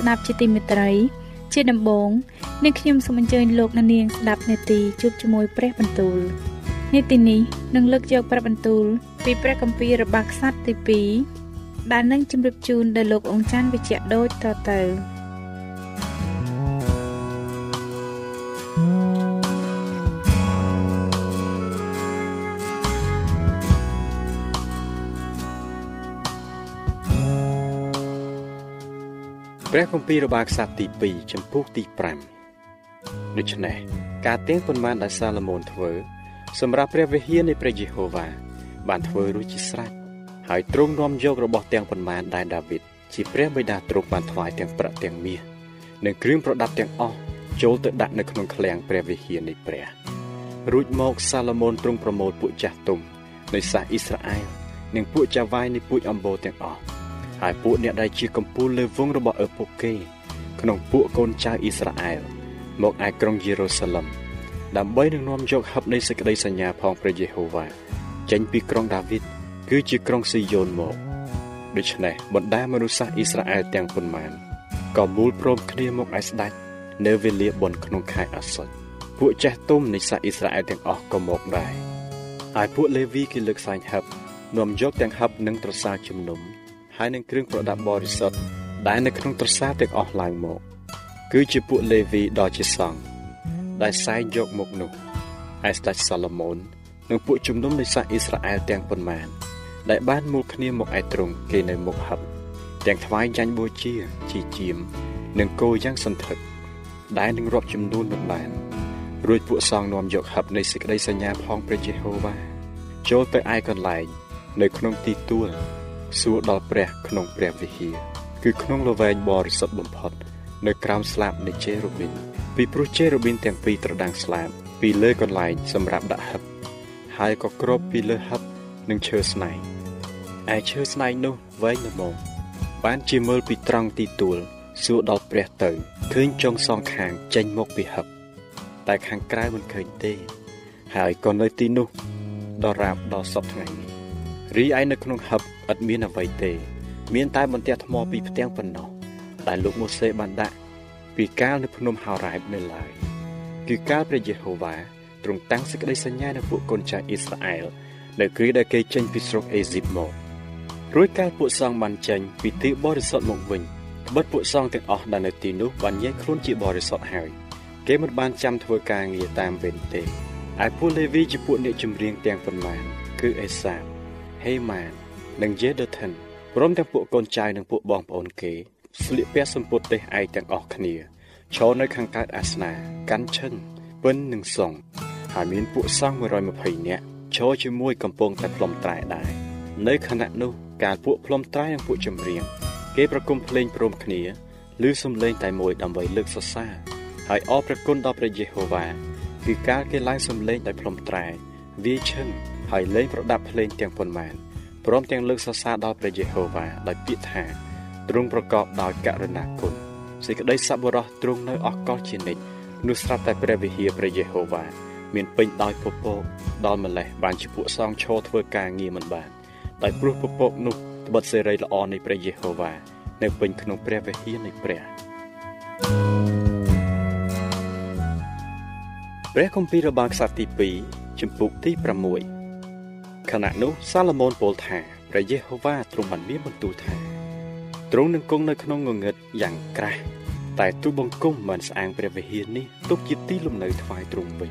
ស់លោកអ្នកស្ដាប់ជាទីមេត្រី ជាដំបូងនាងខ្ញុំសូមអញ្ជើញលោកអ្នកនាងស្ដាប់នេតិជួបជាមួយព្រះបន្ទូលនេតិនេះនឹងលើកយកព្រះបន្ទូល ពីព្រះគម្ពីររបស់ខ្សត្រទី2ដែលនឹងជម្រាបជូនដល់លោកអង្ចាន់វិជ្ជៈដូចតទៅ ព្រះគម្ពីររបស់ខ្សត្រទី2ចំពុះទី5ដូច្នេះការទៀងប៉ុន្មានដែលសាឡូមោនធ្វើ សម្រាប់ព្រះវិហារនៃព្រះយេហូវ៉ាបានធ្វើរួចជាស្រេចហើយទ្រង់នាំយករបស់ទាំងប៉ុន្មានដែលដាវីតជាព្រះបិតាទ្រង់បានថ្វាយទាំងប្រាក់ទាំងមាសនិងគ្រឿងប្រដាប់ទាំងអស់ចូលទៅដាក់នៅក្នុងឃ្លាំងព្រះវិហារនៃព្រះរួចមកសាឡូមោនទ្រង់ប្រមូលពួកចាស់ទុំនៃសាសអ៊ីស្រាអែលនិងពួកចាវាយនៃពួកអម្បូរទាំងអស់ ហើយពួកអ្នកដែលជាកំពូលលើវងរបស់ឪពុកគេ ក្នុងពួកកូនចៅអ៊ីស្រាអែលមកឯក្រុងយេរូសាឡិមដើម្បីនឹងនាំយកហឹបនៃសេចក្តីសញ្ញាផងព្រះយេហូវ៉ាចេញពីក្រុងដាវីតគឺជាក្រុងស៊ីយ៉ូនមកដូច្នេះបណ្ដាមនុស្សសាសអ៊ីស្រាអែលទាំងប៉ុន្មានក៏មូលព្រមគ្នាមកឯស្ដេចនៅវេលាបុណ្យក្នុងខែអាសុចពួកចាស់ទុំនៃសាសអ៊ីស្រាអែលទាំងអស់ក៏មកដែរហើយពួកលេវីគេលើកសាញ់ហឹបនាំយកទាំងហឹបនិងត្រសាជំនុំ ហើយនឹងគ្រឿងប្រដាប់បរិសុទ្ធដែលនៅក្នុងត្រសាទាំងអស់ឡើងមក គឺជាពួកលេវីដ៏ជាសង្ឃដែលសែងយកមកនោះហើយស្ដេចសាឡូមោននិងពួកជំនុំនៃសាសអ៊ីស្រាអែលទាំងប៉ុន្មាន ដែលបានមូលគ្នាមកឯទ្រង់គេនៅមុខហឹបទាំងថ្វាយចាញ់បូជាជីជាម និងគោយ៉ាងសន្ធឹកដែលនឹងរាប់ចំនួនមិនបានរួចពួកសងនាំយកហឹបនៃសេចក្តីសញ្ញាផងព្រះយេហូវ៉ាចូលទៅឯកន្លែង នៅក្នុងទីទួល សួរដល់ព្រះក្នុងព្រះវិហារគឺក្នុងលវែងបរិសុទ្ធបំផុត នៅក្រោមស្លាបនៃជេរូប៊ីនពីព្រោះជេរូប៊ីនទាំងពីរត្រដាងស្លាបពីលើកន្លែងសម្រាប់ដាក់ហឹបហើយក៏គ្របពីលើហឹបនឹងឈើស្នែងឯឈើស្នែងនោះវែងល្មមបានជាមើលពីត្រង់ទីទួលសួរដល់ព្រះទៅឃើញចុងសងខាងចេញមកពីហឹបតែខាងក្រៅមិនឃើញទេ ហើយក៏នៅទីនោះដល់រាបដល់សពថ្ងៃនេះ រីឯនៅក្នុងហឹបឥតមានអ្វីទេ មានតែបន្ទះថ្មពីផ្ទាំងប៉ុណ្ណោះដែលលោកម៉ូសេបានដាក់ពីកាលនៅភ្នំហោរ៉ែបនៅឡើយគឺកាលព្រះយេហូវ៉ាទ្រង់តាំងសេចក្តីសញ្ញានៅពួកកូនចៅអ៊ីស្រាអែលនៅគ្រាដែលគេចេញពីស្រុកអេស៊ីបមករួចកាលពួកសង្ឃបានចេញពីទីបរិសុទ្ធមកវិញត្បិតពួកសង្ឃទាំងអស់ដែលនៅទីនោះបានញែកខ្លួនជាបរិសុទ្ធហើយគេមិនបានចាំធ្វើការងារតាមវេនទេឯពួកលេវីជាពួកអ្នកចម្រៀងទាំងប៉ុន្មានគឺអេសាប ហេម៉ាននិងយេដថានព្រមទាំងពួកកូនចៅនិងពួកបងប្អូនគេស្លៀកពាក់សម្ពុតទេសឯកទាំងអស់គ្នាឈរនៅខាងកើតអាសនាកាន់ឈឹងពិននិងសងហើយមានពួកសង្ឃ120នាក់ឈរជាមួយកំពុងតែផ្លុំត្រែដែរនៅខណៈនោះការពួកផ្លុំត្រែនិងពួកចម្រៀងគេប្រគំភ្លេងព្រមគ្នាឬសំឡេងតែមួយដើម្បីលើកសរសើរហើយអរព្រះគុណដល់ព្រះយេហូវ៉ាគឺការគេឡើងសំឡេងដោយផ្លុំត្រែវាឈឹង ហើយលេងប្រដាប់ភ្លេងទាំងប៉ុន្មានព្រមទាំងលើកសរសើរដល់ព្រះយេហូវ៉ាដោយពាក្យថាទ្រង់ប្រកបដោយករុណាគុណសេចក្តីសប្បុរសទ្រង់នៅអកលជានិច្ចនោះស្រាប់តែព្រះវិហារព្រះយេហូវ៉ាមានពេញដោយពពកដល់ម្លេះបានជាពួកសងឈរធ្វើការងារមិនបានដោយព្រោះពពកនោះត្បិតសេរីល្អនៃព្រះយេហូវ៉ានៅពេញក្នុងព្រះវិហារនៃព្រះព្រះគម្ពីររបាំងខ្សត្រទី2ជំពូកទី6 ខណៈនោះសាឡូមោនពោលថាព្រះយេហូវ៉ាទ្រង់បានមានបន្ទូលថាទ្រង់នឹងគង់នៅក្នុងងងឹតយ៉ាងក្រាស់តែទូបង្គំមិនស្អាងព្រះវិហារនេះទុកជាទីលំនៅថ្វាយទ្រង់វិញ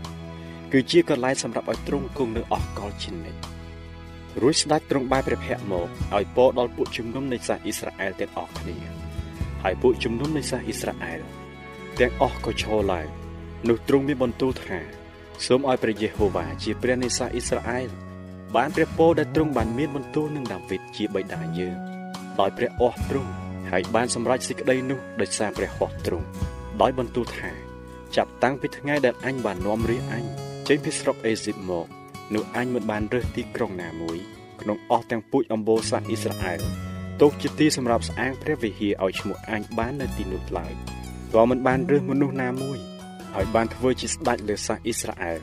គឺជាកន្លែងសម្រាប់ឲ្យទ្រង់គង់នៅអស់កលជានិច្ចរួចស្ដេចទ្រង់បែរព្រះភ័ក្រមកឲ្យពរដល់ពួកជំនុំនៃសាសអ៊ីស្រាអែលទាំងអស់គ្នាហើយពួកជំនុំនៃសាសអ៊ីស្រាអែលទាំងអស់ក៏ឈរឡើងនោះទ្រង់មានបន្ទូលថាសូមឲ្យព្រះយេហូវ៉ាជាព្រះនៃសាសអ៊ីស្រាអែល បានព្រះពរដែលទ្រង់បានមានបន្ទូលនឹងដាវីតជាបិតាយើងដោយព្រះអស់ទ្រង់ហើយបានសម្រេចសេចក្តីនោះដោយសារព្រះហស្ថទ្រង់ដោយបន្ទូលថា ចាប់តាំងពីថ្ងៃដែលអញបាននាំរាជអញចេញពីស្រុកអេស៊ីបមកនោះអញមិនបានរើសទីក្រុងណាមួយក្នុងអស់ទាំងពូជអម្បូរសាសអ៊ីស្រាអែលទុកជាទីសម្រាប់ស្អាងព្រះវិហារឲ្យឈ្មោះអញបាននៅទីនោះឡើយក៏មិនបានរើសមនុស្សណាមួយឲ្យបានធ្វើជាស្ដេចលើសាសអ៊ីស្រាអែល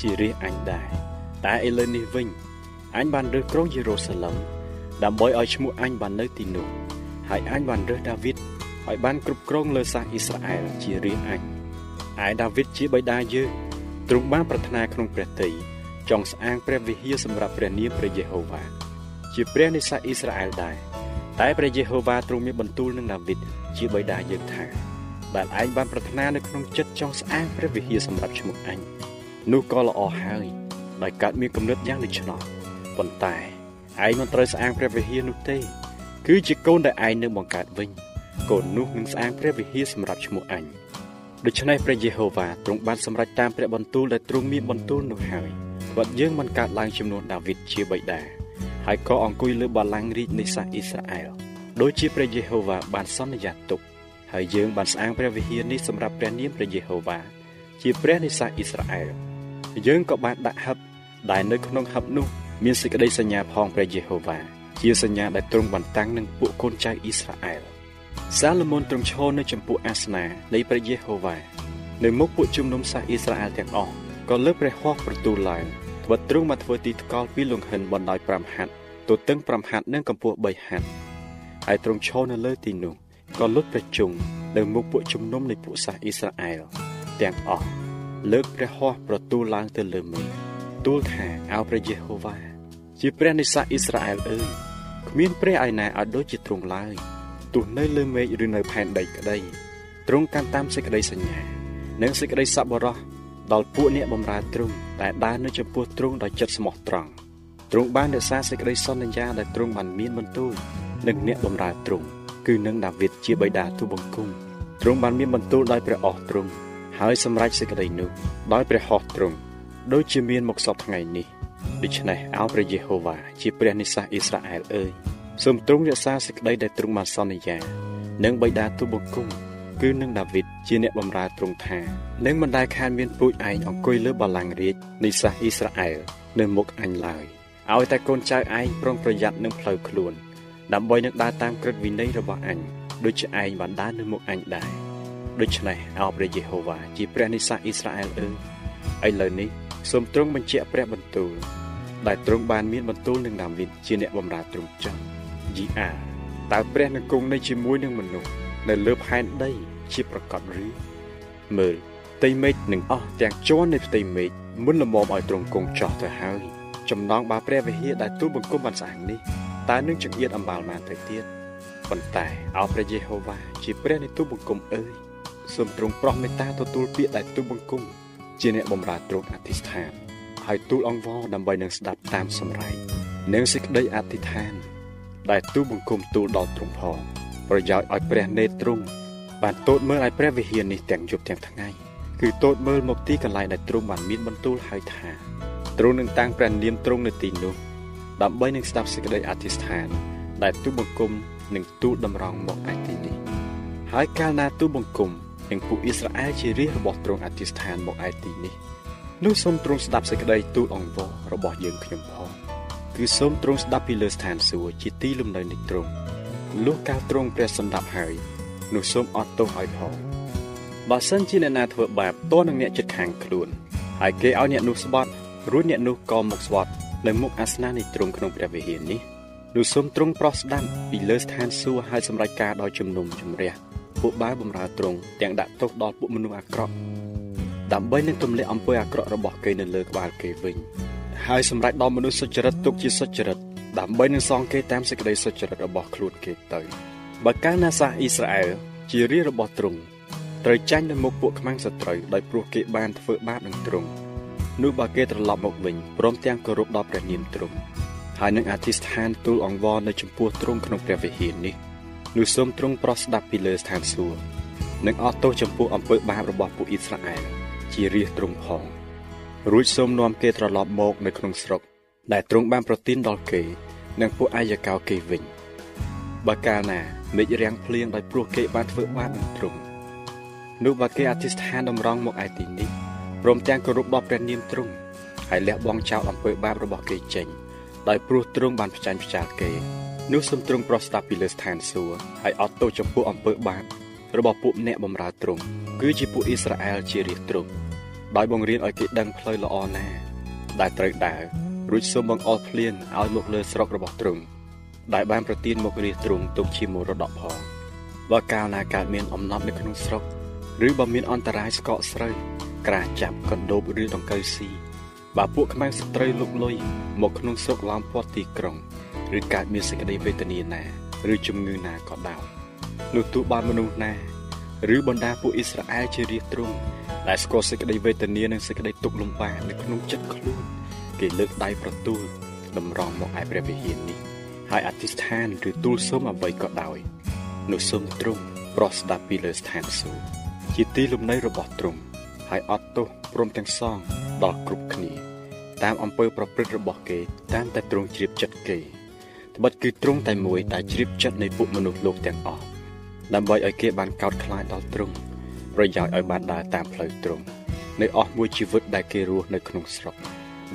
ជារាជអញដែរតែឥឡូវនេះវិញ អញបានរើសក្រុងយេរូសាឡឹមដើម្បីឲ្យឈ្មោះអញបាននៅទីនោះហើយអញបានរើសដាវីតឲ្យបានគ្រប់គ្រងលើសាសអ៊ីស្រាអែលជារាជអញឯដាវីតជាបិតាយើងទ្រង់បានប្រាថ្នាក្នុងព្រះទ័យចង់ស្អាងព្រះវិហារសម្រាប់ព្រះនាមព្រះយេហូវ៉ាជាព្រះនៃសាសអ៊ីស្រាអែលដែរតែព្រះយេហូវ៉ាទ្រង់មានបន្ទូលនឹងដាវីតជាបិតាយើងថាដែលឯងបានប្រាថ្នានៅក្នុងចិត្តចង់ស្អាងព្រះវិហារសម្រាប់ឈ្មោះអញនោះក៏ល្អហើយដោយកើតមានគំនិតយ៉ាងដូច្នោះ ប៉ុន្តែឯងមិនត្រូវស្អាងព្រះវិហារនោះទេ គឺជាកូនដែលឯងនឹងបង្កើតវិញកូននោះនឹងស្អាងព្រះវិហារសម្រាប់ឈ្មោះអញដូច្នេះព្រះយេហូវ៉ាទ្រង់បានសម្រេចតាមព្រះបន្ទូលដែលទ្រង់មានបន្ទូលនោះហើយវត្តយើងមិនកើតឡើងចំនួនដាវីតជាបិតាហើយក៏អង្គុយលើបល្ល័ង្ករាជនៃសាសអ៊ីស្រាអែលដូចជាព្រះយេហូវ៉ាបានសន្យាទុកហើយយើងបានស្អាងព្រះវិហារនេះសម្រាប់ព្រះនាមព្រះយេហូវ៉ាជាព្រះនៃសាសអ៊ីស្រាអែលយើងក៏បានដាក់ហឹបដែលនៅក្នុងហឹបនោះ មានសេចក្តីសញ្ញាផងព្រះយេហូវ៉ាជាសញ្ញាដែលទ្រង់បានតាំងនឹងពួកកូនចៅអ៊ីស្រាអែលសាឡូមោនទ្រង់ឈរនៅចំពោះអាសនានៃព្រះយេហូវ៉ានៅមុខពួកជំនុំសាសអ៊ីស្រាអែលទាំងអស់ក៏លើកព្រះហស្ថប្រទូលឡើងធ្វើទ្រង់មកធ្វើទីថ្កល់ពីលង្ហិនបណ្ដោយ5ហត្ថទទឹង5ហត្ថនិងកម្ពស់3ហត្ថហើយទ្រង់ឈរនៅលើទីនោះក៏លុតព្រះជង្គនៅមុខពួកជំនុំនៃពួកសាសអ៊ីស្រាអែលទាំងអស់លើកព្រះហស្ថប្រទូលឡើងទៅលើមេឃទូលថាអោព្រះយេហូវ៉ា ជាព្រះនៃសាសអ៊ីស្រាអែលអើយគ្មានព្រះឯណាឲ្យដូចជាទ្រង់ឡើយទោះនៅលើមេឃឬនៅផែនដីក្តីទ្រង់កាន់តាមសេចក្តីសញ្ញា និងសេចក្តីសប្បុរសដល់ពួកអ្នកបម្រើទ្រង់ដែលដើរនៅចំពោះទ្រង់ដោយចិត្តស្មោះត្រង់ទ្រង់បានរក្សាសេចក្តីសន្យាដែលទ្រង់បានមានបន្ទូលនឹងអ្នកបម្រើទ្រង់គឺនឹងដាវីតជាបិតាទូបង្គំទ្រង់បានមានបន្ទូលដោយព្រះអស់ទ្រង់ហើយសម្រេចសេចក្តីនោះដោយព្រះហស្ថទ្រង់ដូចជាមានមកសពថ្ងៃនេះ ដូច្នេះអោព្រះយេហូវ៉ាជាព្រះនិសាសអ៊ីស្រាអែលអើយសូមទ្រង់រក្សាសេចក្តីដែលទ្រង់បានសន្យានឹងបិតាទូបង្គំគឺនឹងដាវីតជាអ្នកបម្រើទ្រង់ថានឹងមិនដែលខានមានពូជឯងអង្គុយលើបល្ល័ង្ករាជនៃសាសអ៊ីស្រាអែលនៅមុខអញឡើយឲ្យតែកូនចៅឯងប្រុងប្រយ័ត្ននឹងផ្លូវខ្លួន ដើម្បីនឹងដើរតាមក្រឹតវិន័យរបស់អញដូចជាឯងបានដើរនៅមុខអញដែរដូច្នេះអោព្រះយេហូវ៉ាជាព្រះនិសាសអ៊ីស្រាអែលអើយឥឡូវនេះ សូមទ្រង់បញ្ជាក់ព្រះបន្ទូលដែលទ្រង់បានមានបន្ទូលនឹងដាវីតជាអ្នកបម្រើទ្រង់ចុះយីអាតើព្រះនឹងគង់នៅជាមួយនឹងមនុស្សនៅលើផែនដីជាប្រកបឬមើលផ្ទៃមេឃនឹងអស់ទាំងជាន់នៃផ្ទៃមេឃមុនលមមឲ្យទ្រង់គង់ចោះទៅហើយចំណងបាព្រះវិហារដែលទូលបង្គំបានស្អាងនេះតើនឹងចង្អៀតអំបាលបានទៅទៀតប៉ុន្តែអោព្រះយេហូវ៉ាជាព្រះនៃទូលបង្គំអើយសូមទ្រង់ប្រោះមេត្តាទទួលពាក្យដែលទូលបង្គំ ជាអ្នកបម្រើទ្រង់អធិស្ឋាន ហើយទូលអង្វរដើម្បីនឹងស្ដាប់តាមសម្រេចនិងសេចក្តីអធិដ្ឋាន ដែលទូលបង្គំទូលដល់ទ្រង់ផងប្រយោជន៍ឲ្យព្រះនេតទ្រង់បានតូតមើលឲ្យព្រះវិហារនេះទាំងយប់ទាំងថ្ងៃគឺតូតមើលមកទីកន្លែងដែលទ្រង់បានមានបន្ទូលហើយថាទ្រង់នឹងតាំងព្រះនាមទ្រង់នៅទីនោះដើម្បីនឹងស្ដាប់សេចក្តីអធិស្ឋាន ដែលទូបង្គំនឹងទូលតម្រង់មកឯទីនេះហើយកាលណាទូបង្គំ និងពួកអ៊ីស្រាអែលជារាជរបស់ទ្រង់អធិស្ឋានមកឯទីនេះនោះសូមទ្រង់ស្ដាប់សេចក្តីទូលអង្វររបស់យើងខ្ញុំផងគឺសូមទ្រង់ស្ដាប់ពីលើស្ថានសួគ៌ជាទីលំនៅនៃទ្រង់លុះកាលទ្រង់ព្រះសម្ដាប់ហើយនោះសូមអត់ទោសឲ្យផងបើសិនជាអ្នកណាធ្វើបាបតនឹងអ្នកចិត្តខាងខ្លួនហើយគេឲ្យអ្នកនោះស្បត់រួចអ្នកនោះក៏មកស្បត់នៅមុខអាសនៈនៃទ្រង់ក្នុងព្រះវិហារនេះនោះសូមទ្រង់ប្រោះស្ដាប់ពីលើស្ថានសួគ៌ហើយសម្រេចការដោយជំនុំជម្រះ ពួកបាវបំរើទ្រង់ទាំងដាក់ទោសដល់ពួកមនុស្សអាក្រក់ដើម្បីនឹងទម្លាក់អំពើអាក្រក់របស់គេនៅលើក្បាលគេវិញហើយសម្រេចដល់មនុស្សសុចរិតទុកជាសុចរិតដើម្បីនឹងសងគេតាមសេចក្តីសុចរិតរបស់ខ្លួនគេទៅបើកាលណាសាសអ៊ីស្រាអែលជារាជរបស់ទ្រង់ត្រូវចាញ់នៅមុខពួកខ្មាំងសត្រូវដោយព្រោះគេបានធ្វើបាបនឹងទ្រង់នោះបើគេត្រឡប់មកវិញព្រមទាំងគោរពដល់ព្រះនាមទ្រង់ហើយនឹងអធិស្ឋានទូលអង្វរនៅចំពោះទ្រង់ក្នុងព្រះវិហារនេះ នោះសូមទ្រង់ប្រោះស្ដាប់ពីលើស្ថានសួគ៌និងអត់ទោសចំពោះអំពើបាបរបស់ពួកអ៊ីស្រាអែលជារាជទ្រង់ផងរួចសូមនាំគេត្រឡប់មកនៅក្នុងស្រុក ដែលទ្រង់បានប្រទានដល់គេ និងពួកអាយកោគេវិញបើកាលណាមេឃរាំងភ្លៀងដោយព្រោះគេបានធ្វើបាបនឹងទ្រង់នោះបើគេអធិស្ឋានតម្រង់មកឯទីនេះព្រមទាំងគោរពដល់ព្រះនាមទ្រង់ហើយលះបង់ចោលអំពើបាបរបស់គេចេញដោយព្រោះទ្រង់បានផ្ចាញ់ផ្ចាលគេ នោះសូមទ្រង់ប្រោះស្ដាប់ពីលើស្ថានសួគ៌ហើយអត់ទោសចំពោះអំពើបាបរបស់ពួកអ្នកបម្រើទ្រង់គឺជាពួកអ៊ីស្រាអែលជារាជទ្រង់ដោយបង្រៀនឲ្យគេដឹងផ្លូវល្អណា ដែលត្រូវដើររួចសូមបង្អល់ភ្លៀងឲ្យមកលើស្រុករបស់ទ្រង់ដែលបានប្រទានមករាជទ្រង់ទុកជាមរតកផងបើកាលណាកើតមានអំណត់នៅក្នុងស្រុកឬបើមានអន្តរាយស្កកស្រូវក្រាចាប់កណ្ដូបឬដង្កូវស៊ីបើពួកខ្មែរស្ត្រីលុកលុយមកក្នុងស្រុកឡោមព័ទ្ធទីក្រុង ឬកើតមានសេចក្តីវេទនាណាឬជំងឺណាក៏ដោយនោះទោះបានមនុស្សណាឬបណ្ដាពួកអ៊ីស្រាអែលជារាជទ្រង់ដែលស្គាល់សេចក្តីវេទនានិងសេចក្តីទុក្ខលំបាកនៅក្នុងចិត្តខ្លួនគេលើកដៃប្រទូលតម្រង់មកឯព្រះវិហារនេះហើយអធិស្ឋានឬទូលសូមអ្វីក៏ដោយនោះសូមទ្រង់ប្រោះស្ដាប់ពីលើស្ថានសួគ៌ជាទីលំនៅរបស់ទ្រង់ហើយអត់ទោសព្រមទាំងសងដល់គ្រប់គ្នា តាមអំពើប្រព្រឹត្តរបស់គេតាមតែទ្រង់ជ្រាបចិត្តគេ ត្បិតគឺទ្រង់តែមួយដែលជ្រាបចិត្តនៃពួកមនុស្សលោកទាំងអស់ដើម្បីឲ្យគេបានកោតខ្លាចដល់ទ្រង់ប្រយោជន៍ឲ្យបានដើរតាមផ្លូវទ្រង់នៅអស់មួយជីវិតដែលគេរស់នៅក្នុងស្រុក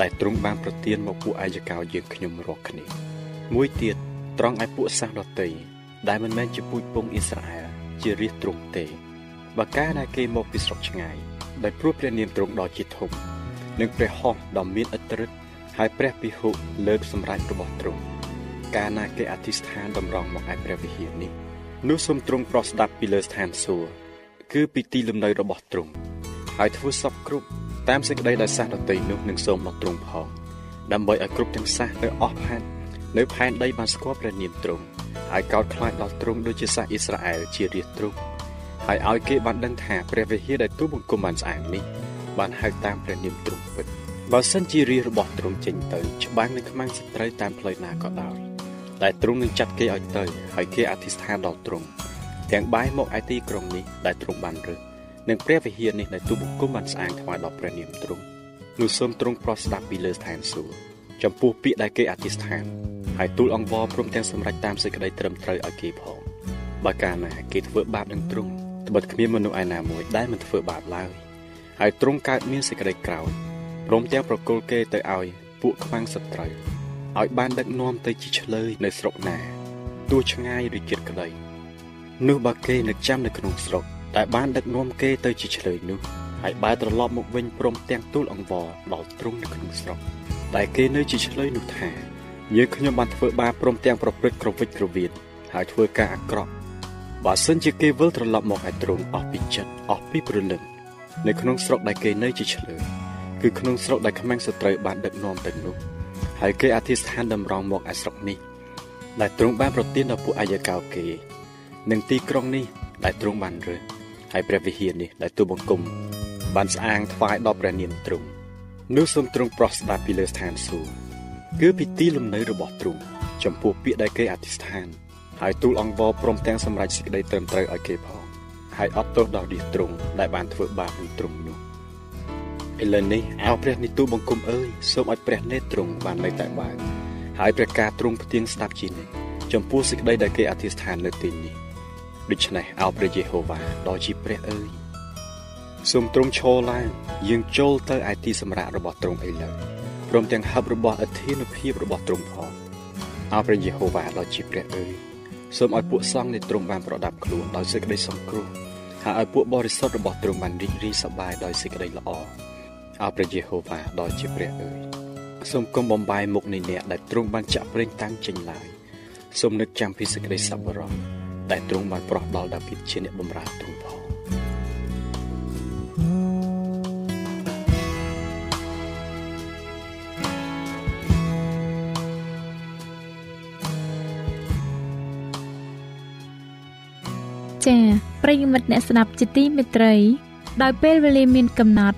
ដែលទ្រង់បានប្រទានមកពួកអាយកោយើងខ្ញុំរាល់គ្នា មួយទៀតត្រង់ឲ្យពួកសាសដតីដែលមិនមែនជាពូជពងអ៊ីស្រាអែលជារាជទ្រង់ទេបើកាលណាគេមកពីស្រុកឆ្ងាយដោយព្រោះព្រះនាមទ្រង់ដ៏ជាធំនិងព្រះហស្ថដ៏មានឥទ្ធិឫទ្ធិហើយព្រះពិហុលើកសម្រេចរបស់ទ្រង់ កាលណាគេអធិស្ឋានតម្រង់មកឯព្រះវិហារនេះនោះសូមទ្រង់ប្រោះស្ដាប់ពីលើស្ថានសួគ៌គឺពីទីលំនៅរបស់ទ្រង់ហើយធ្វើសពគ្រប់តាមសេចក្តីដែលសាសដតីនោះនឹងសូមដល់ទ្រង់ផងដើម្បីឲ្យគ្រប់ទាំងសាសនៅអស់ផែននៅផែនដីបានស្គាល់ព្រះនាមទ្រង់ហើយកោតខ្លាចដល់ទ្រង់ដូចជាសាសអ៊ីស្រាអែលជារាជទ្រង់ហើយឲ្យគេបានដឹងថាព្រះវិហារដែលទូបង្គំបានស្អាងនេះបានហៅតាមព្រះនាមទ្រង់ពិតបើសិនជារាជរបស់ទ្រង់ចេញទៅច្បាំងនឹងខ្មាំងសត្រូវតាមផ្លូវណាក៏ដោយ ដែលទ្រង់នឹងចាត់គេឲ្យទៅហើយគេអធិស្ឋានដល់ទ្រង់ទាំងបាយមកឯទីក្រុងនេះដែលទ្រង់បានរើសនិងព្រះវិហារនេះដែលទូបង្គំបានស្អាងថ្វាយដល់ព្រះនាមទ្រង់នោះសូមទ្រង់ប្រោះស្ដាប់ពីលើស្ថានសួគ៌ចំពោះពាក្យដែលគេអធិស្ឋានហើយទូលអង្វរព្រមទាំងសម្រេចតាមសេចក្តីត្រឹមត្រូវឲ្យគេផងបើកាលណាគេធ្វើបាបនឹងទ្រង់ត្បិតគ្មានមនុស្សឯណាមួយដែលមិនធ្វើបាបឡើយហើយទ្រង់កើតមានសេចក្តីក្រោធព្រមទាំងប្រគល់គេទៅឲ្យពួកខ្វាំងសត្រូវ ឲ្យបានដឹកនាំទៅជាឆ្លើយនៅស្រុកណាទោះឆ្ងាយឬជិតក្តីនោះបើគេនឹកចាំនៅក្នុងស្រុកតែបានដឹកនាំគេទៅជាឆ្លើយនោះហើយបែរត្រឡប់មកវិញព្រមទាំងទូលអង្វរដល់ទ្រង់នៅក្នុងស្រុកដែលគេនៅជាឆ្លើយនោះថាយើងខ្ញុំបានធ្វើបាបព្រមទាំងប្រព្រឹត្តក្រវិចក្រវៀនហើយធ្វើការអាក្រក់បើសិនជាគេវិលត្រឡប់មកឲ្យទ្រង់អស់ពីចិត្តអស់ពីព្រលឹងនៅក្នុងស្រុកដែលគេនៅជាឆ្លើយគឺក្នុងស្រុកដែលខ្មាំងសត្រូវបានដឹកនាំទៅនោះ ហើយគេអធិស្ឋានតម្រង់មកឯស្រុកនេះ ដែលទ្រង់បានប្រទានដល់ពួកអាយកោគេនិងទីក្រុងនេះដែលទ្រង់បានរើសហើយព្រះវិហារនេះដែលទូបង្គំបានស្អាងថ្វាយដល់ព្រះនាមទ្រង់នោះសូមទ្រង់ប្រោះស្ដាប់ពីលើស្ថានសួគ៌គឺពីទីលំនៅរបស់ទ្រង់ចំពោះពាក្យដែលគេអធិស្ឋាន ហើយទូលអង្វរព្រមទាំងសម្រេចសេចក្តីត្រឹមត្រូវឲ្យគេផងហើយអត់ទោសដល់រាជទ្រង់ដែលបានធ្វើបាបនឹងទ្រង់នោះ ឥឡូវនេះអោព្រះនិទូបង្គំអើយសូមឲ្យព្រះនេត្រទ្រង់បាននៅតែបើកហើយព្រះការទ្រង់ផ្ទៀងស្ដាប់ជានិច្ចចំពោះសេចក្តីដែលគេអធិស្ឋាននៅទីនេះដូច្នេះអោព្រះយេហូវ៉ាដ៏ជាព្រះអើយសូមទ្រង់ឈរឡើងយើងចូលទៅឯទីសម្រាប់របស់ទ្រង់ឥឡូវព្រមទាំងហឹបរបស់អធិនុភាពរបស់ទ្រង់ផងអោព្រះយេហូវ៉ាដ៏ជាព្រះអើយសូមឲ្យពួកសង្ឃនៃទ្រង់បានប្រដាប់ខ្លួនដោយសេចក្តីសង្គ្រោះហើយឲ្យពួកបរិសុទ្ធរបស់ទ្រង់បានរីករាយសប្បាយដោយសេចក្តីល្អ អោព្រះយេហូវ៉ាដ៏ជាព្រះអើយសូមគុំបំបាយមុខនៃអ្នកដែលទ្រង់បានចាក់ប្រេងតាំងចេញឡើយសូមនឹកចាំពីសេចក្តីសប្បុរសដែលទ្រង់បានប្រោះដល់ដាវីតជាអ្នកបម្រើទ្រង់ផងចា៎ប្រិយមិត្តអ្នកស្ដាប់ជាទីមេត្រី ដោយពេលវេលាមានកំណត់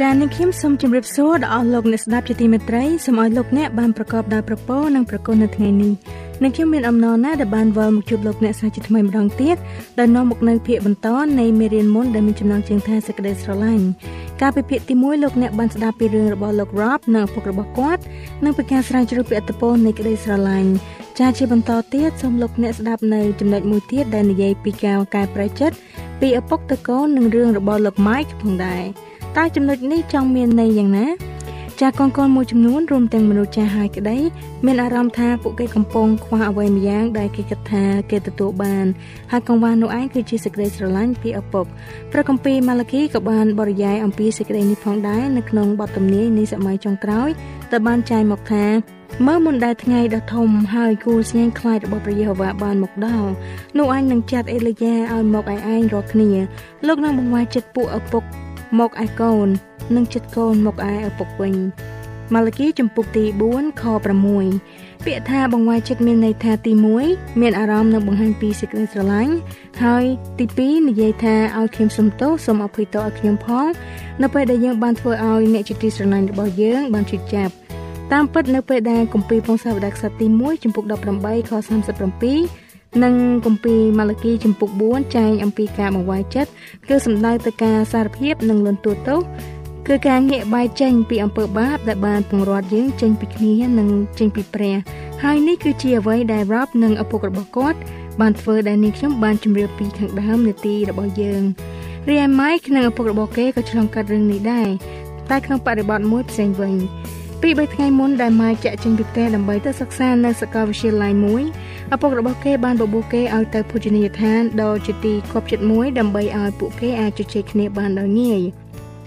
ចា៎នាងខ្ញុំសូមជម្រាបសួរដល់អស់លោកអ្នកស្ដាប់ជាទីមេត្រីសូមឲ្យលោកអ្នកបានប្រកបដោយប្រពោនិងប្រគុណនៅថ្ងៃនេះនាងខ្ញុំមានអំណរណាស់ដែលបានវិលមកជួបលោកអ្នកសាជាថ្មីម្ដងទៀតដែលនាំមកនៅភាគបន្តនៃមេរៀនមុនដែលមានចំណងជើងថាសេចក្តីស្រឡាញ់កាលពីភាគទី1លោកអ្នកបានស្ដាប់ពីរឿងរបស់លោក Rob និងឪពុករបស់គាត់និងពីការស្រាវជ្រាវពីអត្តពលនៃក្តីស្រឡាញ់ចាជាបន្តទៀតសូមលោកអ្នកស្ដាប់នៅចំណុចមួយទៀតដែលនិយាយពីការកែប្រែចិត្តពីឪពុកទៅកូននិងរឿងរបស់លោក Mike ផងដែរ តើចំណុចនេះចង់មានន័យយ៉ាងណាចាកូនកូនមួយចំនួនរួមទាំងមនុស្សចាស់ហើយក្តីមានអារម្មណ៍ថាពួកគេកំពុងខ្វះអ្វីម្យ៉ាងដែលគេគិតថាគេទទួលបានហើយកង្វះនោះឯងគឺជាសេចក្តីស្រឡាញ់ពីឪពុកព្រះគម្ពីរម៉ាឡាគីក៏បានបរិយាយអំពីសេចក្តីនេះផងដែរនៅក្នុងបទទំនាយនៃសម័យចុងក្រោយដែលបានចែងមកថាមើលមុនដែលថ្ងៃដ៏ធំហើយគូស្ញែងខ្លាចរបស់ព្រះយេហូវ៉ាបានមកដល់នោះអញនឹងចាត់អេលីយ៉ាឲ្យមកឯឯងរាល់គ្នាលោកនឹងបង្វែរចិត្តពួកឪពុក មកឯកូន និងចិត្តកូនមកឯឪពុកវិញម៉ាឡាគីចំពុកទី4ខ6ពាក្យថាបង្វែរចិត្តមានន័យថាទី1មានអារម្មណ៍និងបង្ហាញពីសេចក្តីស្រឡាញ់ហើយទី2និយាយថាឲ្យខ្ញុំសុំទោសសូមអភ័យទោសឲ្យខ្ញុំផងនៅពេលដែលយើងបានធ្វើឲ្យអ្នកជាទីស្រឡាញ់របស់យើងបានជឿចាប់តាមពិតនៅពេលដែលគម្ពីរពងសាវតារខ្សត្រទី1ចំពុក18ខ37 និងគម្ពីរម៉ាឡាគីចំពុក4ចែងអំពីការបង្វែរចិត្តគឺសំដៅទៅការសារភាពនិងលន់តួទោសគឺការងាកបែរចេញពីអំពើបាបដែលបានពង្រត់យើងចេញពីគ្នានិងចេញពីព្រះហើយនេះគឺជាអ្វីដែលរ៉ាប់និងឪពុករបស់គាត់បានធ្វើដែលនាងខ្ញុំបានជម្រាបពីខាងដើមនាទីរបស់យើងរីឯម៉ៃនិងឪពុករបស់គេក៏ឆ្លងកាត់រឿងនេះដែរតែក្នុងបរិបទមួយផ្សេងវិញ ពី3ថ្ងៃមុនដែលម៉ាយចាក់ចេញពីផ្ទះដើម្បីទៅសិក្សានៅសាកលវិទ្យាល័យមួយឪពុករបស់គេបានបបួលគេឲ្យទៅភោជនីយដ្ឋានដ៏ជាទីគប់ចិត្តមួយដើម្បីឲ្យពួកគេអាចជជែកគ្នាបានដោយងាយ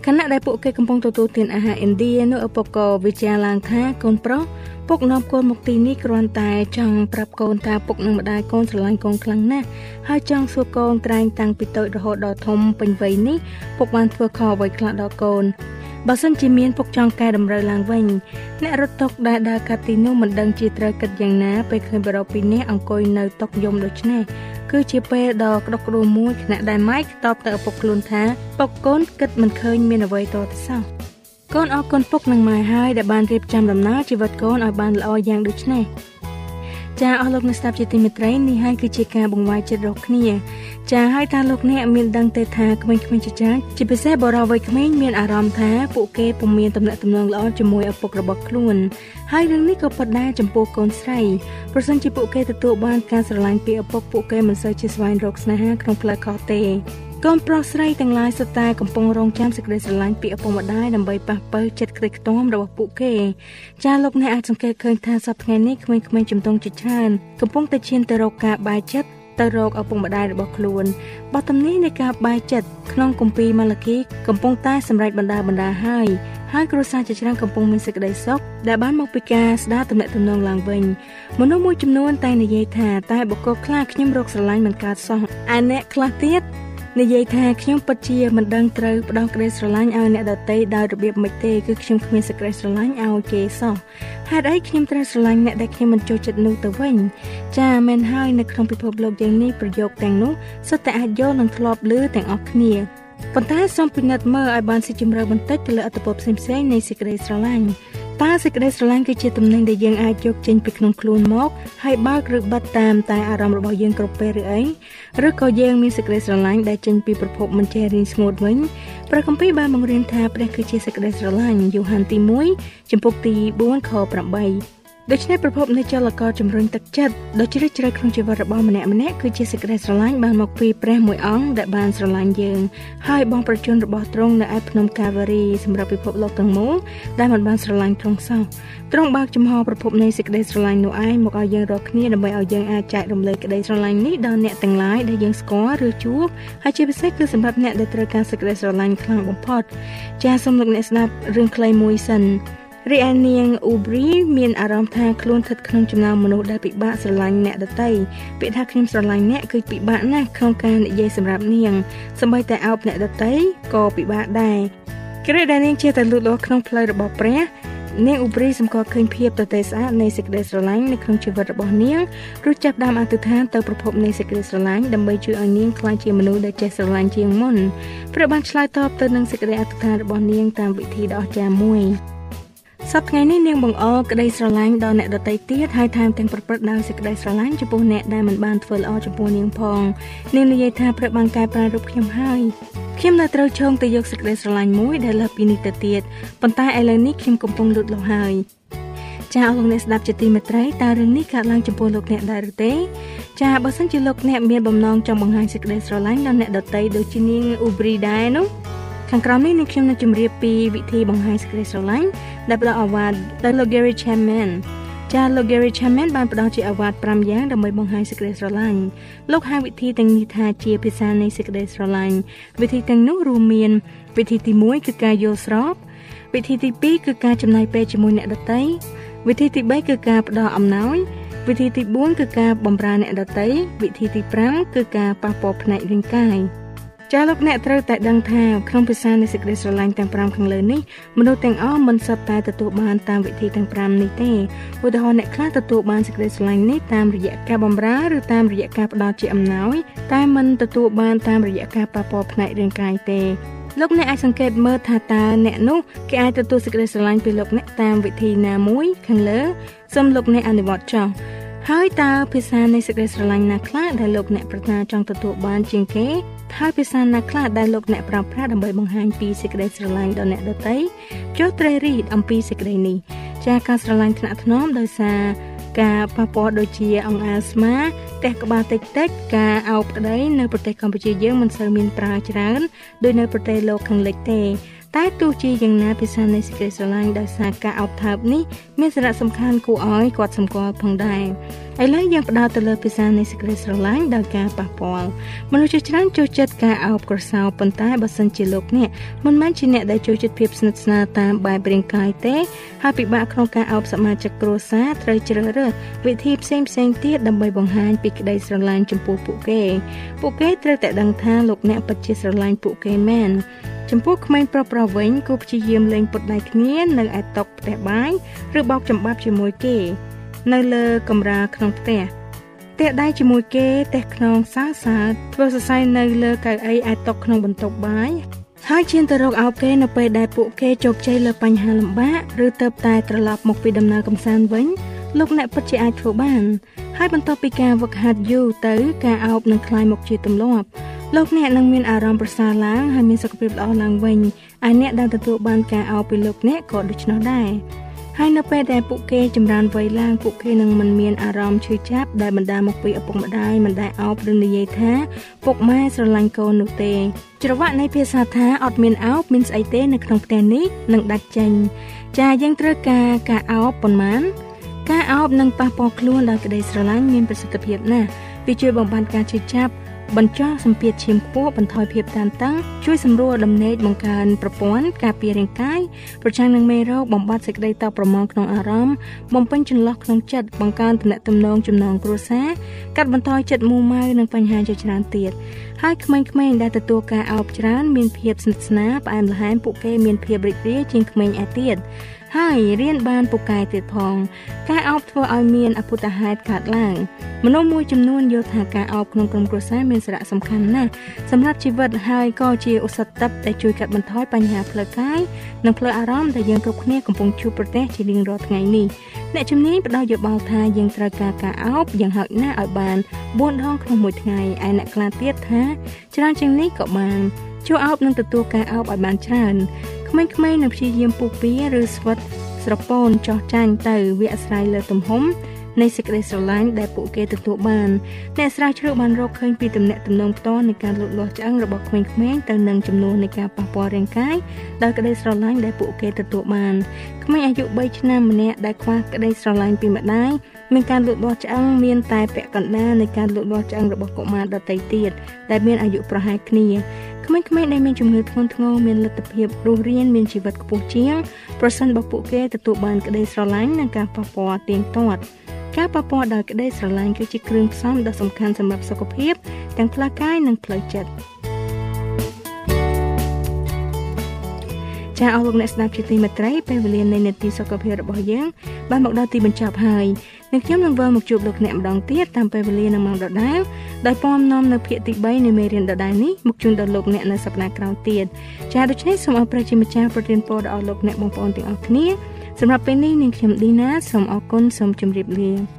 ខណៈដែលពួកគេកំពុងទទួលទានអាហារឥណ្ឌានោះឪពុកក៏វិចារឡើងថាកូនប្រុសពុកនាំកូនមកទីនេះគ្រាន់តែចង់ប្រាប់កូនថាពុកនិងម្ដាយកូនស្រឡាញ់កូនខ្លាំងណាស់ហើយចង់សួរកូនត្រែងតាំងពីតូចរហូតដល់ធំពេញវ័យនេះពុកបានធ្វើខុសអ្វីខ្លះដល់កូន បើសិនជាមានពុកចង់កែតម្រូវឡើងវិញអ្នករត់តុកដែលដើរកាត់ទីនោះមិនដឹងជាត្រូវគិតយ៉ាងណាពេលឃើញបរិបពីរនាក់អង្គុយនៅតុកយំដូចនេះគឺជាពេលដ៏ក្តុកក្តួលមួយខណៈដែលម៉ៃតបទៅឪពុកខ្លួនថាពុកកូនគិតមិនឃើញមានអ្វីតទៅសោះកូនអរគុណពុកនិងម៉ែហើយដែលបានរៀបចំដំណើរជីវិតកូនឲ្យបានល្អយ៉ាងដូចនេះ ចាអស់លោកអ្នកស្ដាប់ជាទីមេត្រីនេះហើយគឺជាការបង្វែរចិត្តរកគ្នា ចាហើយតើលោកអ្នកមានដឹងទេថាក្មេងៗជាច្រើនជាពិសេសបរិវ័យក្មេងមានអារម្មណ៍ថាពួកគេពុំមានទំនាក់ទំនងល្អជាមួយឪពុករបស់ខ្លួនហើយរឿងនេះក៏ពិតដែរចំពោះកូនស្រីប្រសិនជាពួកគេទទួលបានការស្រឡាញ់ពីឪពុកពួកគេមិនសូវជាស្វែងរកស្នេហាក្នុងផ្លូវខុសទេ កូនប្រុសស្រីទាំងឡាយសុទ្ធតែកំពុងរងចាំសេចក្តីស្រឡាញ់ពីឪពុកម្ដាយដើម្បីប៉ះប៉ូវចិត្តក្រីខ្ទាំរបស់ពួកគេចាលោកអ្នកអាចសង្កេតឃើញថាសប្តាហ៍ថ្ងៃនេះក្មេងៗជំទង់ជាច្រើនកំពុងតែឈានទៅរកការបែកចិត្តទៅរកឪពុកម្ដាយរបស់ខ្លួនបទទំនាយនៃការបែកចិត្តក្នុងគម្ពីរម៉ាឡាគីកំពុងតែសម្រេចបណ្ដាបណ្ដាហើយហហើយគ្រួសារជាច្រើនកំពុងមានសេចក្តីសុខដែលបានមកពីការស្ដារទំនាក់ទំនងឡើងវិញមនុស្សមួយចំនួនតែនិយាយថាតែបុគ្គលខ្លះខ្ញុំរកស្រឡាញ់មិនកើតសោះឯអ្នកខ្លះទៀត និយាយថាខ្ញុំពិតជាមិនដឹងត្រូវផ្ដោតក្តីស្រឡាញ់ឲ្យអ្នកដទៃដោយរបៀបម៉េចទេគឺខ្ញុំគ្មានសេចក្តីស្រឡាញ់ឲ្យគេសោះហេតុអីខ្ញុំត្រូវស្រឡាញ់អ្នកដែលខ្ញុំមិនចូលចិត្តនោះទៅវិញចាមែនហើយនៅក្នុងពិភពលោកយ៉ាងនេះប្រយោគទាំងនោះសុទ្ធតែអាចយកនិងធ្លាប់ឮទាំងអស់គ្នាប៉ុន្តែសូមពិនិត្យមើលឲ្យបានស៊ីជម្រៅបន្តិចទៅលើអត្ថបទផ្សេងៗនៃសេចក្តីស្រឡាញ់ តើសេចក្តីស្រឡាញ់គឺជាទំនិញដែលយើងអាចយកចេញពីក្នុងខ្លួនមកហើយបើកឬបិទតាមតែអារម្មណ៍របស់យើងគ្រប់ពេលឬអីឬក៏យើងមានសេចក្តីស្រឡាញ់ដែលចេញពីប្រភពមិនចេះរីងស្ងួតវិញព្រះគម្ពីរបានបង្រៀនថាព្រះគឺជាសេចក្តីស្រឡាញ់យូហានទី1ចំពុកទី4ខ8 ដូច្នេះប្រភពនៃចលករជំរុញទឹកចិត្តដ៏ជ្រាលជ្រៅក្នុងជីវិតរបស់ម្នាក់ម្នាក់គឺជាសេចក្តីស្រឡាញ់បានមកពីព្រះមួយអង្គដែលបានស្រឡាញ់យើងហើយបងប្រជជនរបស់ទ្រង់នៅឯភ្នំកាវ៉ារីសម្រាប់ពិភពលោកទាំងមូលដែលមិនបានស្រឡាញ់ទ្រង់សោះទ្រង់បើកចំហប្រភពនៃសេចក្តីស្រឡាញ់នោះឯងមកឲ្យយើងរាល់គ្នាដើម្បីឲ្យយើងអាចចែករំលែកក្តីស្រឡាញ់នេះដល់អ្នកទាំងឡាយដែលយើងស្គាល់ឬជួបហើយជាពិសេសគឺសម្រាប់អ្នកដែលត្រូវការសេចក្តីស្រឡាញ់ខ្លាំងបំផុតចាសសូមលោកអ្នកស្ដាប់រឿងខ្លីមួយសិន រីឯនាងអ៊ូព្រីមានអារម្មណ៍ថាខ្លួនស្ថិតក្នុងចំណោមមនុស្សដែលពិបាកស្រឡាញ់អ្នកដទៃពាក្យថាខ្ញុំស្រឡាញ់អ្នកគឺពិបាកណាស់ក្នុងការនិយាយសម្រាប់នាងសម្បីតែអោបអ្នកដទៃក៏ពិបាកដែរគ្រាដែលនាងជាតែលូតលាស់ក្នុងផ្លូវរបស់ព្រះនាងអ៊ូព្រីសម្គាល់ឃើញភាពទទេស្អាតនៃសេចក្តីស្រឡាញ់នៅក្នុងជីវិតរបស់នាងរួចចាប់ផ្ដើមអធិដ្ឋានទៅប្រភពនៃសេចក្តីស្រឡាញ់ដើម្បីជួយឲ្យនាងក្លាយជាមនុស្សដែលចេះស្រឡាញ់ជាងមុនព្រះបានឆ្លើយតបទៅនឹងសេចក្តីអធិដ្ឋានរបស់នាងតាមវិធីដ៏អស្ចារ្យមួយ សប្តាហ៍នេះនាងបង្អល់ក្តីស្រឡាញ់ដល់អ្នកដទៃទៀតហើយថែមទាំងប្រព្រឹត្តដោយសេចក្តីស្រឡាញ់ចំពោះអ្នកដែលមិនបានធ្វើល្អចំពោះនាងផងនាងនិយាយថាព្រះបានកែប្រែរូបខ្ញុំហើយខ្ញុំនៅត្រូវឈោងទៅយកសេចក្តីស្រឡាញ់មួយដែលលើសពីនេះទៅទៀតប៉ុន្តែឥឡូវនេះខ្ញុំកំពុងលូតលាស់ហើយចាអរលោកអ្នកស្ដាប់ជាទីមេត្រីតើរឿងនេះកើតឡើងចំពោះលោកអ្នកដែរឬទេចាបើសិនជាលោកអ្នកមានបំណងចង់បង្ហាញសេចក្តីស្រឡាញ់ដល់អ្នកដទៃដូចជានាងអ៊ូព្រីដែរនោះ ខាងក្រោមនេះនឹងខ្ញុំនឹងជម្រាបពីវិធីបង្ហាញសេចក្តីស្រឡាញ់ដែលផ្ដល់អាវ៉ាតដោយលោក Gary Chapman ចាលោក Gary Chapman បានផ្ដល់ជាអាវ៉ាត5យ៉ាងដើម្បីបង្ហាញសេចក្តីស្រឡាញ់លោកហៅវិធីទាំងនេះថាជាភាសានៃសេចក្តីស្រឡាញ់វិធីទាំងនោះរួមមាន វិធីទី1គឺការយល់ស្របវិធីទី2គឺការចំណាយពេលជាមួយអ្នកដទៃវិធីទី3គឺការផ្ដល់អំណោយវិធីទី4គឺការបម្រើអ្នកដទៃវិធីទី5គឺការប៉ះពាល់ផ្នែករាងកាយ ចាលោកអ្នកត្រូវតែដឹងថាក្នុងភាសានៃសេចក្តីស្រឡាញ់ទាំង5ខាងលើនេះមនុស្សទាំងអស់មិនសុទ្ធតែទទួលបានតាមវិធីទាំង5នេះទេឧទាហរណ៍អ្នកខ្លះទទួលបានសេចក្តីស្រឡាញ់នេះតាមរយៈការបម្រើឬតាមរយៈការផ្ដល់ជាអំណោយតែមិនទទួលបានតាមរយៈការប៉ះពាល់ផ្នែករាងកាយទេលោកអ្នកអាចសង្កេតមើលថាតើអ្នកនោះគេអាចទទួលសេចក្តីស្រឡាញ់ពីលោកអ្នកតាមវិធីណាមួយខាងលើសូមលោកអ្នកអនុវត្តចុះហើយតើភាសានៃសេចក្តីស្រឡាញ់ណាខ្លះដែលលោកអ្នកប្រាថ្នាចង់ទទួលបានជាងគេ ហើយភាសាណាខ្លះដែលលោកអ្នកប្រើប្រាស់ដើម្បីបង្ហាញពីសេចក្តីស្រឡាញ់ដល់អ្នកដទៃចុះត្រីរីតអំពីសេចក្តីនេះចាការស្រឡាញ់ថ្នាក់ថ្នមដោយសារការប៉ះពាល់ដូចជាអង្អែលស្មាផ្ទះក្បាលតិចតិចការអោបក្តីនៅប្រទេសកម្ពុជាយើងមិនសូវមានប្រើច្រើនដូចនៅប្រទេសលោកខាងលិចទេតែទោះជាយ៉ាងណាភាសានៃសេចក្តីស្រឡាញ់ដោយសារការអោបថើបនេះមានសារៈសំខាន់គួរឲ្យគាត់សម្គាល់ផងដែរ ឥឡូវយើងផ្ដោតទៅលើភាសានៃសេចក្តីស្រឡាញ់ដោយការប៉ះពាល់មនុស្សជាច្រើនចូលចិត្តការអោបក្រសោបប៉ុន្តែបើសិនជាលោកអ្នកមិនមែនជាអ្នកដែលចូលចិត្តភាពស្និទ្ធស្នាលតាមបែបរាងកាយទេហើយពិបាកក្នុងការអោបសមាជិកគ្រួសារត្រូវជ្រើសរើសវិធីផ្សេងផ្សេងទៀតដើម្បីបង្ហាញពីក្តីស្រឡាញ់ចំពោះពួកគេពួកគេត្រូវតែដឹងថាលោកអ្នកពិតជាស្រឡាញ់ពួកគេមែនចំពោះក្មេងប្រុសប្រុសវិញគូព្យាយាមលេងពុតដៃគ្នានៅឯតុផ្ទះបាយឬបោកចំបាប់ជាមួយគេ នៅលើកំរាលក្នុងផ្ទះទះដៃជាមួយគេទះខ្នងសើសើធ្វើសរសៃនៅលើកៅអីឯតុក្នុងបន្ទប់បាយហើយឈានទៅរកអោបគេនៅពេលដែលពួកគេជោគជ័យលើបញ្ហាលំបាកឬទៅតែត្រឡប់មកពីដំណើរកំសាន្តវិញលោកអ្នកពិតជាអាចធ្វើបាន ហើយបន្ទាប់ពីការវឹកហាត់យូរទៅការអោបនឹងคล้ายមកជាទម្លាប់លោកអ្នកនឹងមានអារម្មណ៍ប្រសើរឡើងហើយមានសុខភាពល្អឡើងវិញឯអ្នកដែលទទួលបានការអោបពីលោកអ្នកក៏ដូច្នោះដែរ ហើយនៅពេលដែលពួកគេចម្រើនវ័យឡើងពួកគេនឹងមិនមានអារម្មណ៍ឈឺចាប់ដែលបណ្ដាលមកពីឪពុកម្ដាយមិនដែលអោបឬនិយាយថាពុកម៉ែស្រឡាញ់កូននោះទេ ច្រវាក់នៃភាសាថាអត់មានអោបមានស្អីទេនៅក្នុងផ្ទះនេះនឹងដាច់ចេញចាយើងត្រូវការការអោបប៉ុន្មានការអោបនឹងប៉ះពាល់ខ្លួនដល់ក្តីស្រឡាញ់មានប្រសិទ្ធភាពណាស់វាជួយបំបត្តិការឈឺចាប់ បញ្ចុះសម្ពាធឈាមខ្ពស់បន្ថយភាពតានតឹងជួយសម្រួលដំណេកបង្កើនប្រព័ន្ធការពាររាងកាយប្រឆាំងនឹងមេរោគបំបត្តិសេចក្តីតបប្រមងក្នុងអារម្មណ៍បំពេញចន្លោះក្នុងចិត្តបង្កើនទំនាក់ទំនងចំណងគ្រួសារកាត់បន្ថយចិត្តមូម៉ៅនិងបញ្ហាជាច្រើនទៀតហើយក្មេងៗដែលទទួលការអោបច្រើនមានភាពស្និទ្ធស្នាលផ្អែមល្ហែមពួកគេមានភាពរីករាយជាងក្មេងឯទៀត ហើយរៀនបានពូកែទៀតផង ការអោបធ្វើឲ្យមានអពុទ្ធហេតុកើតឡើងមនុស្សមួយចំនួនយល់ថាការអោបក្នុងក្រុមគ្រួសារមានសារៈសំខាន់ណាស់សម្រាប់ជីវិតហើយក៏ជាឧស្សាហ៍ដែលជួយកាត់បន្ថយបញ្ហាផ្លូវកាយនិងផ្លូវអារម្មណ៍ដែលយើងគ្រប់គ្នាកំពុងជួបប្រទះជារៀងរាល់ថ្ងៃនេះអ្នកជំនាញផ្ដល់យោបល់ថាយើងត្រូវការការអោបយ៉ាងហោចណាស់ឲ្យបាន4ដងក្នុងមួយថ្ងៃឯអ្នកខ្លះទៀតថាច្រើនជាងនេះក៏បានជួអោបនឹងទទួលការអោបឲ្យបានច្រើន ក្មេងៗនឹងព្យាយាមពុះពៀឬស្វិតស្រពោនចោះចាញ់ទៅវាអាស្រ័យលើទំហំនៃសេចក្តីស្រឡាញ់ដែលពួកគេទទួលបានអ្នកស្រាវជ្រាវបានរកឃើញពីទំនាក់ទំនងផ្ទាល់នៃការលូតលាស់ឆ្អឹងរបស់ក្មេងៗទៅនឹងចំនួននៃការប៉ះពាល់រាងកាយដោយក្តីស្រឡាញ់ដែលពួកគេទទួលបានក្មេងអាយុ3ឆ្នាំម្នាក់ដែលខ្វះក្តីស្រឡាញ់ពីម្ដាយមានការលូតលាស់ឆ្អឹងមានតែពាក់កណ្ដាលនៃការលូតលាស់ឆ្អឹងរបស់កុមារដទៃទៀតដែលមានអាយុប្រហែលគ្នា ក្មេងៗដែលមានជំងឺធ្ងន់ធ្ងរមានលទ្ធភាពរស់រានមានជីវិតខ្ពស់ជាងប្រសិនបើពួកគេទទួលបានក្តីស្រឡាញ់និងការប៉ះពាល់ទៀងទាត់ការប៉ះពាល់ដោយក្តីស្រឡាញ់គឺជាគ្រឿងផ្សំដ៏សំខាន់សម្រាប់សុខភាពទាំងផ្លូវកាយនិងផ្លូវចិត្ត ចាអរលោកអ្នកស្ដាប់ជាទីមេត្រីពេលវេលានៃនេតិសុខភាពរបស់យើងបានមកដល់ទីបញ្ចប់ហើយនឹងខ្ញុំនឹងវិលមកជួបលោកអ្នកម្ដងទៀតតាមពេលវេលានឹងម៉ោងដដែលដោយពំនាំនៅភាគទី3នៃមេរៀនដដែលនេះមកជូនដល់លោកអ្នកនៅសប្ដាហ៍ក្រោយទៀតចាដូច្នេះសូមអរព្រជាម្ចាស់ប្រទានពរដល់លោកអ្នកបងប្អូនទាំងអស់គ្នាសម្រាប់ពេលនេះនាងខ្ញុំឌីណាសូមអរគុណសូមជម្រាបលា